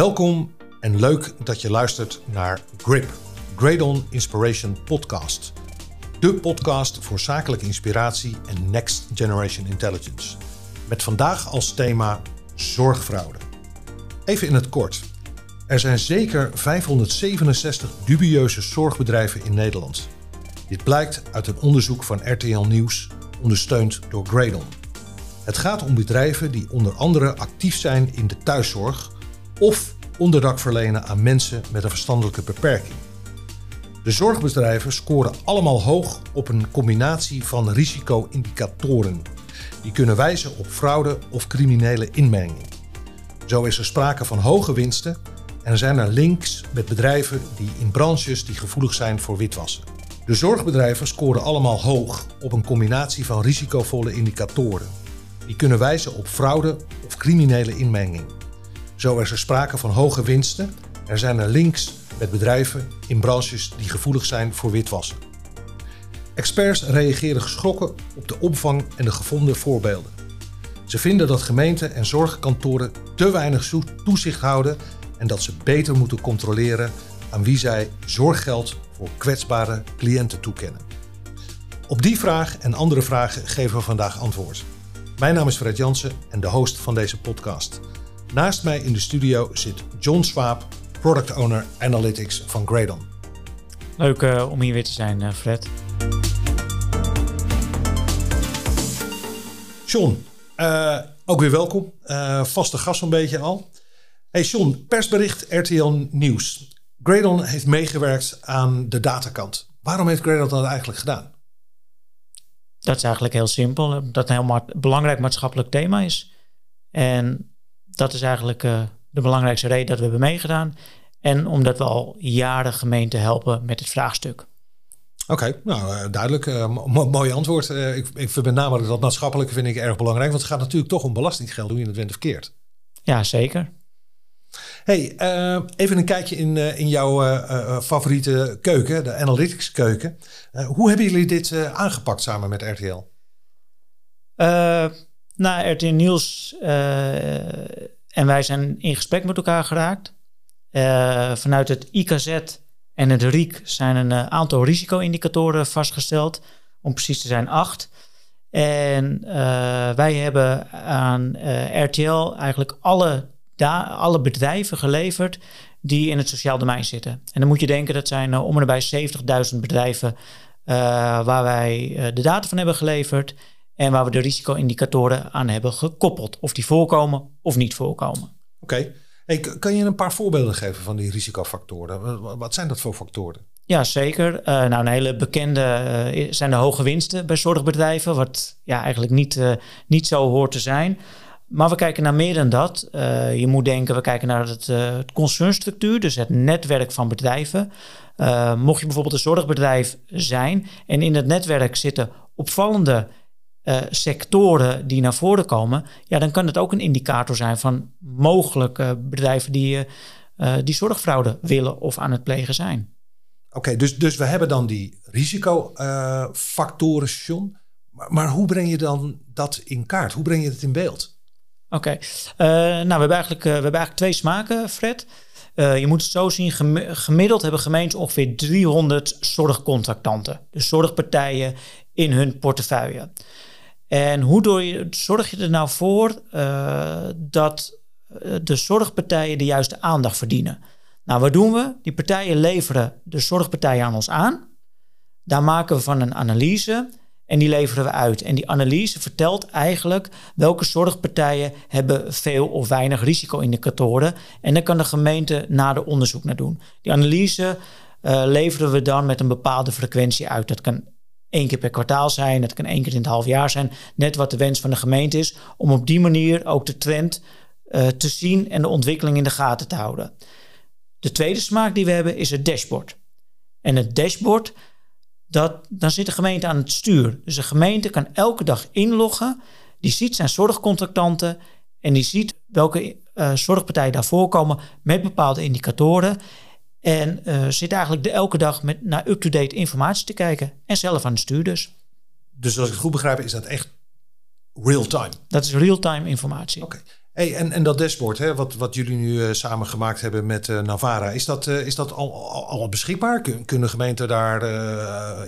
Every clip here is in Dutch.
Welkom en leuk dat je luistert naar GRIP, Gradon Inspiration Podcast. De podcast voor zakelijke inspiratie en Next Generation Intelligence. Met vandaag als thema zorgfraude. Even in het kort. Er zijn zeker 567 dubieuze zorgbedrijven in Nederland. Dit blijkt uit een onderzoek van RTL Nieuws, ondersteund door Gradon. Het gaat om bedrijven die onder andere actief zijn in de thuiszorg of onderdak verlenen aan mensen met een verstandelijke beperking. De zorgbedrijven scoren allemaal hoog op een combinatie van risico-indicatoren. Die kunnen wijzen op fraude of criminele inmenging. Zo is er sprake van hoge winsten en zijn er links met bedrijven die in branches die gevoelig zijn voor witwassen. De zorgbedrijven scoren allemaal hoog op een combinatie van risicovolle indicatoren. Die kunnen wijzen op fraude of criminele inmenging. Zo is er sprake van hoge winsten. Er zijn er links met bedrijven in branches die gevoelig zijn voor witwassen. Experts reageren geschrokken op de omvang en de gevonden voorbeelden. Ze vinden dat gemeenten en zorgkantoren te weinig toezicht houden en dat ze beter moeten controleren aan wie zij zorggeld voor kwetsbare cliënten toekennen. Op die vraag en andere vragen geven we vandaag antwoord. Mijn naam is Fred Jansen en de host van deze podcast. Naast mij in de studio zit John Swaap, Product Owner Analytics van Gradon. Leuk uh, om hier weer te zijn, uh, Fred. John, uh, ook weer welkom. vaste gast een beetje al. Hey John, persbericht RTL Nieuws. Gradon heeft meegewerkt aan de datakant. Waarom heeft Gradon dat eigenlijk gedaan? Dat is eigenlijk heel simpel. Dat een heel belangrijk maatschappelijk thema is. En dat is eigenlijk uh, de belangrijkste reden dat we hebben meegedaan. En omdat we al jaren gemeenten helpen met het vraagstuk. Oké, nou uh, duidelijk. Uh, mooi antwoord. ik, ik vind met name dat maatschappelijke vind ik erg belangrijk. Want het gaat natuurlijk toch om belastinggeld hoe je het went verkeerd. Ja, zeker. Hey, even een kijkje in, in jouw favoriete keuken, de analytics keuken. hoe hebben jullie dit aangepakt samen met RTL? Na RTL Nieuws uh, en wij zijn in gesprek met elkaar geraakt. Uh, vanuit het IKZ en het RIEK zijn een uh, aantal risico-indicatoren vastgesteld. Om precies te zijn acht. En wij hebben aan RTL eigenlijk alle, alle bedrijven geleverd die in het sociaal domein zitten. En dan moet je denken, dat zijn om en bij 70.000 bedrijven waar wij de data van hebben geleverd en waar we de risico-indicatoren aan hebben gekoppeld. Of die voorkomen of niet voorkomen. Oké. Hey, kan je een paar voorbeelden geven van die risicofactoren? Wat zijn dat voor factoren? Ja, zeker. Uh, nou, een hele bekende uh, zijn de hoge winsten bij zorgbedrijven, wat ja, eigenlijk niet, uh, niet zo hoort te zijn. Maar we kijken naar meer dan dat. je moet denken, we kijken naar het, het concernstructuur, dus het netwerk van bedrijven. mocht je bijvoorbeeld een zorgbedrijf zijn en in het netwerk zitten opvallende uh, sectoren die naar voren komen, ja, dan kan het ook een indicator zijn van mogelijke bedrijven die, uh, die zorgfraude willen of aan het plegen zijn. Oké, dus, dus we hebben dan die risicofactoren, uh, John. Maar, maar, hoe breng je dan dat in kaart? Hoe breng je het in beeld? Oké, nou, we hebben, eigenlijk, we hebben eigenlijk twee smaken, Fred. je moet het zo zien, gemiddeld hebben gemeenten ongeveer 300 zorgcontractanten. Dus zorgpartijen in hun portefeuille. En hoe je, zorg je er nou voor uh, dat eh, de zorgpartijen de juiste aandacht verdienen? Nou, wat doen we? Die partijen leveren de zorgpartijen aan ons aan. Daar maken we van een analyse en die leveren we uit. En die analyse vertelt eigenlijk welke zorgpartijen hebben veel of weinig risico-indicatoren. En daar kan de gemeente nader onderzoek naar doen. Die analyse uh, leveren we dan met een bepaalde frequentie uit. Dat kan één keer per kwartaal zijn, dat kan één keer in het half jaar zijn. Net wat de wens van de gemeente is, om op die manier ook de trend uh, te zien en de ontwikkeling in de gaten te houden. De tweede smaak die we hebben is het dashboard. En het dashboard, dat, dan zit de gemeente aan het stuur. Dus de gemeente kan elke dag inloggen, die ziet zijn zorgcontractanten en die ziet welke uh, zorgpartijen daar voorkomen met bepaalde indicatoren. En uh, zit eigenlijk de, elke dag met, naar up-to-date informatie te kijken. En zelf aan het stuur dus. Dus als ik het goed begrijp, is dat echt real-time? Dat is real-time informatie. Oké. Hey, en, en dat dashboard, hè, wat, wat jullie nu uh, samen gemaakt hebben met uh, Navara, is dat, uh, is dat al, al, al beschikbaar? Kun, kunnen gemeenten daar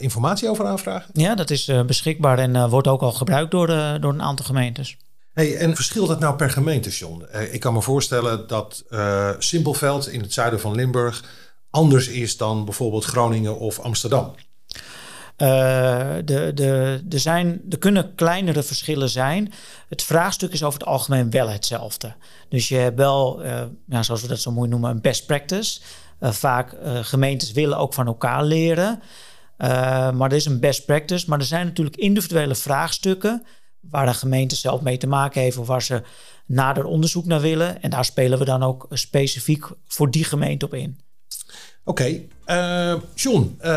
informatie over aanvragen? Ja, dat is beschikbaar en wordt ook al gebruikt door, door een aantal gemeentes. Hey, en verschilt dat nou per gemeente, John? ik kan me voorstellen dat Simpelveld in het zuiden van Limburg anders is dan bijvoorbeeld Groningen of Amsterdam. Uh, de, de, er, zijn, er kunnen kleinere verschillen zijn. Het vraagstuk is over het algemeen wel hetzelfde. Dus je hebt wel, ja, zoals we dat zo mooi noemen, een best practice. Uh, vaak gemeentes willen ook van elkaar leren. maar er is een best practice. Maar er zijn natuurlijk individuele vraagstukken waar de gemeente zelf mee te maken heeft of waar ze nader onderzoek naar willen. En daar spelen we dan ook specifiek voor die gemeente op in. Oké, okay. uh, John, uh,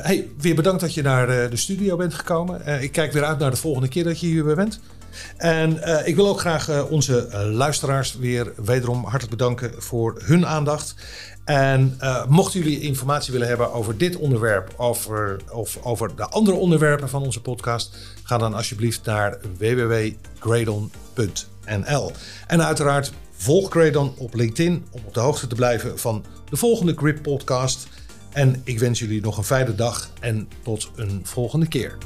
hey, weer bedankt dat je naar de studio bent gekomen. ik kijk weer uit naar de volgende keer dat je hier bent. En ik wil ook graag onze luisteraars weer wederom hartelijk bedanken voor hun aandacht. En mochten jullie informatie willen hebben over dit onderwerp over, of over de andere onderwerpen van onze podcast, ga dan alsjeblieft naar www.gradon.nl. En uiteraard Volg Gradon op LinkedIn om op de hoogte te blijven van de volgende Grip podcast. En ik wens jullie nog een fijne dag en tot een volgende keer.